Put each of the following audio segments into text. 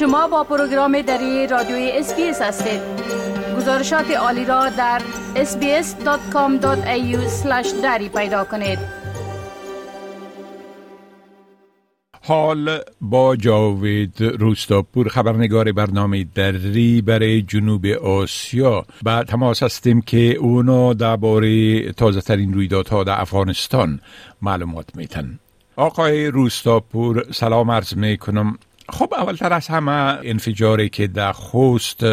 شما با پروگرام دری رادیوی SBS هستید. گزارشات عالی را در sbs.com.au دری پیدا کنید. حال با جاوید روستاپور خبرنگار برنامه دری برای جنوب آسیا. به تماس هستیم که اونا درباره تازه ترین رویدادها در افغانستان معلومات میتن آقای روستاپور سلام عرض می کنم خب اولتر از همه انفجاری که در خوست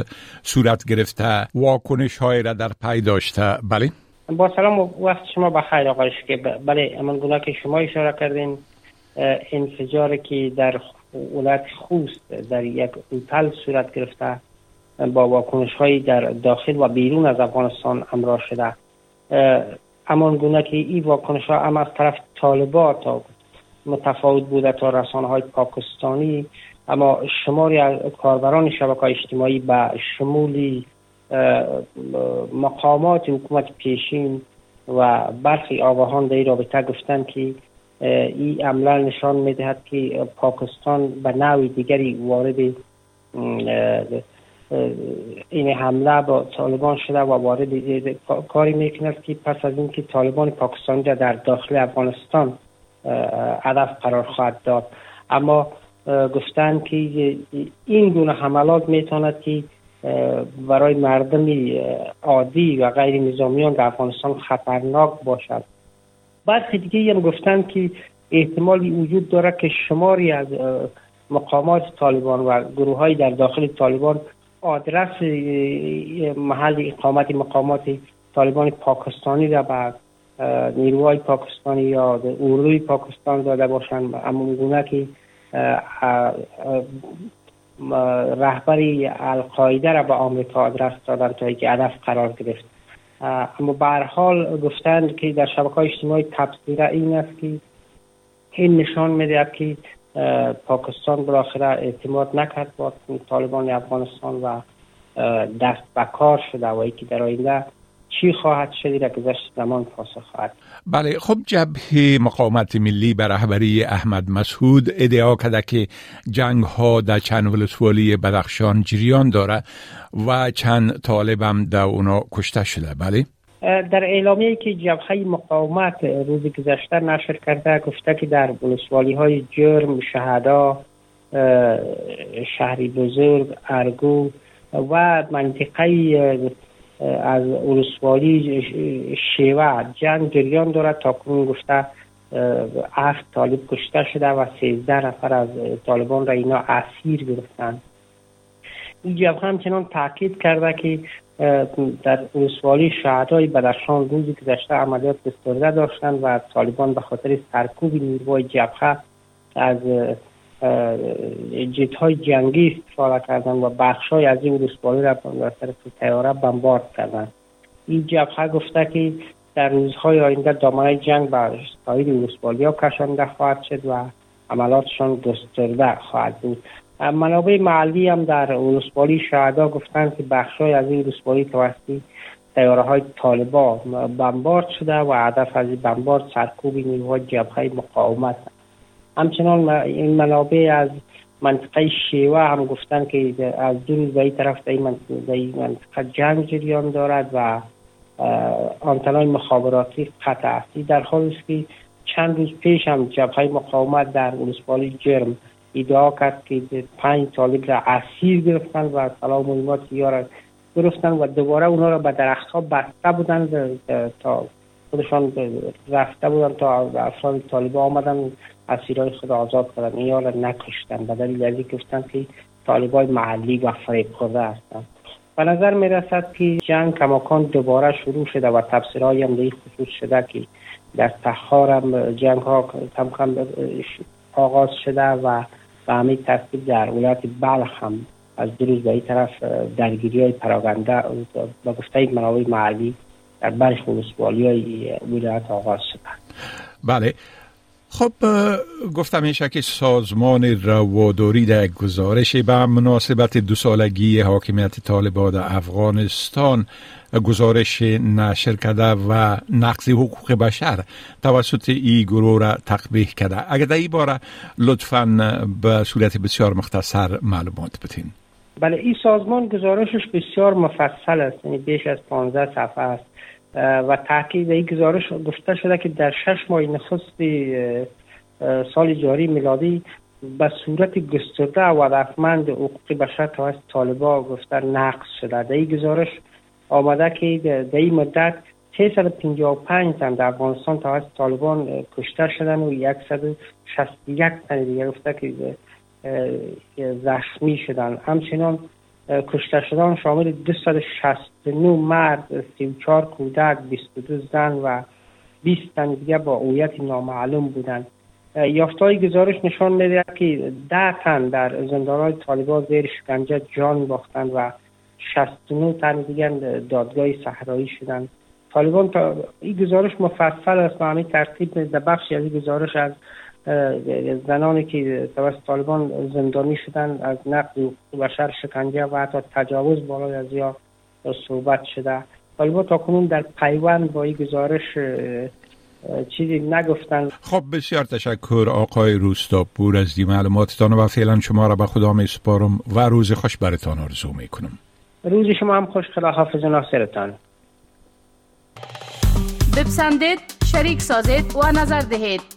صورت گرفته واکنش های را در پی داشته. بله؟ با سلام و وقت شما بخیر آقای که بله امان گونه که شما اشاره کردین انفجاری که در ولایت خوست در یک اوتل صورت گرفته با واکنش های در داخل و بیرون از افغانستان امرار شده. امان گونه که این واکنش ها هم از طرف طالبا تا متفاوت بوده تا رسانه های پاکستانی. اما شماری از کاربران شبکه اجتماعی به شمولی مقامات حکومت پیشین و برخی آگاهان در این رابطه گفتند که این عملا نشان می‌دهد که پاکستان به نوع دیگری وارد این حمله با طالبان شده و وارد کاری می‌کند که پس از اینکه طالبان پاکستانی در داخل افغانستان هدف قرار خواهد داد. اما گفتن که این گونه حملات می‌تواند که برای مردم عادی و غیر نظامیان در افغانستان خطرناک باشد. برخی دیگه هم گفتن که احتمالی وجود داره که شماری از مقامات طالبان و گروه های در داخل طالبان آدرس محل اقامت مقامات طالبان پاکستانی را به نیروهای پاکستانی یا اردوی پاکستان داده باشند اما گونه که رهبری القاعده را به آمریکا آدرس دادن تا که هدف قرار گرفت. اما به حال گفتند که در شبکه اجتماعی تفسیر این است که این نشان می‌دهد که پاکستان بالاخره اعتماد نکرد با طالبان افغانستان و دست به کار شده و که در آینده چی خواهد شد را گذشت زمان پاسخ خواهد بله خب جبهه مقاومت ملی به رهبری احمد مسعود ادعا کرده که جنگ ها در چند ولسوالی بدخشان جریان داره و چند طالب هم در اونا کشته شده. بله. در اعلامیه که جبهه مقاومت روز گذشته نشر کرده گفته که در ولسوالی های جرم شهدا شهری بزرگ ارگو و منطقه از ولسوالی شیوه جنگ جریان دارد تا کنون گفته هفت طالب کشته شده و سیزده نفر از طالبان را اینا اسیر گرفتن. این جبهه همچنان تاکید کرده که در ولسوالی شهدای بدخشان روزی گذشته عملیات گسترده داشتند و طالبان به خاطر سرکوب نیروهای جبهه از جیت های جنگی استفاده کردن و بخش های از این ولسوالی را به طرف تیاره بمبارد کردن. این جبهه گفته که در روزهای آینده دامنه جنگ به سایر ها کشانده خواهد شد و عملاتشان گسترده خواهد بود. منابع محلی هم در ولسوالی شهدا گفتند که بخشای از این ولسوالی توسط تیاره های طالبا بمبارد شده و هدف از این بمبارد سرکوب نیروهای جبهه مقاومت همچنان این منابع از منطقه شیوه هم گفتن که از دو روز به این طرف در این منطقه جنگ جریان دارد و آنتنای مخابراتی قطع است در حال است که چند روز پیش هم جبهه مقاومت در ولسوالی جرم ادعا کرد که پنج طالب را اسیر گرفتن و سلام مهمات یا گرفتن و دوباره اونا را به درخت ها بسته بودن تا خودشان رفته بودن تا افراد طالب آمدن اسیرای خود آزاد کردن. این را نکشتن. به دلیل از گفتن که طالبای محلی و فریب خورده هستند به نظر می رسد که جنگ کماکان دوباره شروع شده و تفسیرهایی هم در خصوص شده که در تخار هم جنگ ها کم کم آغاز شده و به همین ترتیب در ولایت بلخ هم از دو روز به این طرف درگیری های پراگنده به گفته منابع محلی در برخ ولسوالی های ولایت آغاز شده بله. خب گفتم میشه که سازمان رواداری در گزارش به مناسبت دو سالگی حاکمیت طالبان در افغانستان گزارش نشر کرده و نقض حقوق بشر توسط ای گروه را تقبیح کرده. اگر در این باره لطفا به صورت بسیار مختصر معلومات بتین بله این سازمان گزارشش بسیار مفصل است یعنی بیش از 15 صفحه است و تاکید این گزارش گفته شده که در شش ماه نخست سال جاری میلادی به صورت گسترده و رفمند حقوق بشر توسط طالبا گفته نقص شده. در این گزارش آمده که در این مدت 355 تن در افغانستان توسط طالبان کشته شدن و 161 تن دیگه گفته که زخمی شدن. همچنان کشته شدن شامل 269 مرد 34 کودک 22 زن و 20 تن دیگه با اویت نامعلوم بودند. یافتهای گزارش نشان میده که ده تن در زندانهای طالبان زیر شکنجه جان باختند و 69 تن دیگر دادگاه صحرایی شدند. طالبان تا این گزارش مفصل است و همین ترتیب در بخشی از گزارش از زنانی که توسط طالبان زندانی شدن از نقض بشر شکنجه و حتی تجاوز بالای از یا صحبت شده. طالبان تا کنون در پیوند با این گزارش چیزی نگفتن. خب بسیار تشکر آقای روستاپور از دی معلوماتتان و فعلا شما را به خدا می سپارم و روز خوش برتان آرزو می کنم. روز شما هم خوش خدا حافظ ناصرتان. بپسندید شریک سازید و نظر دهید.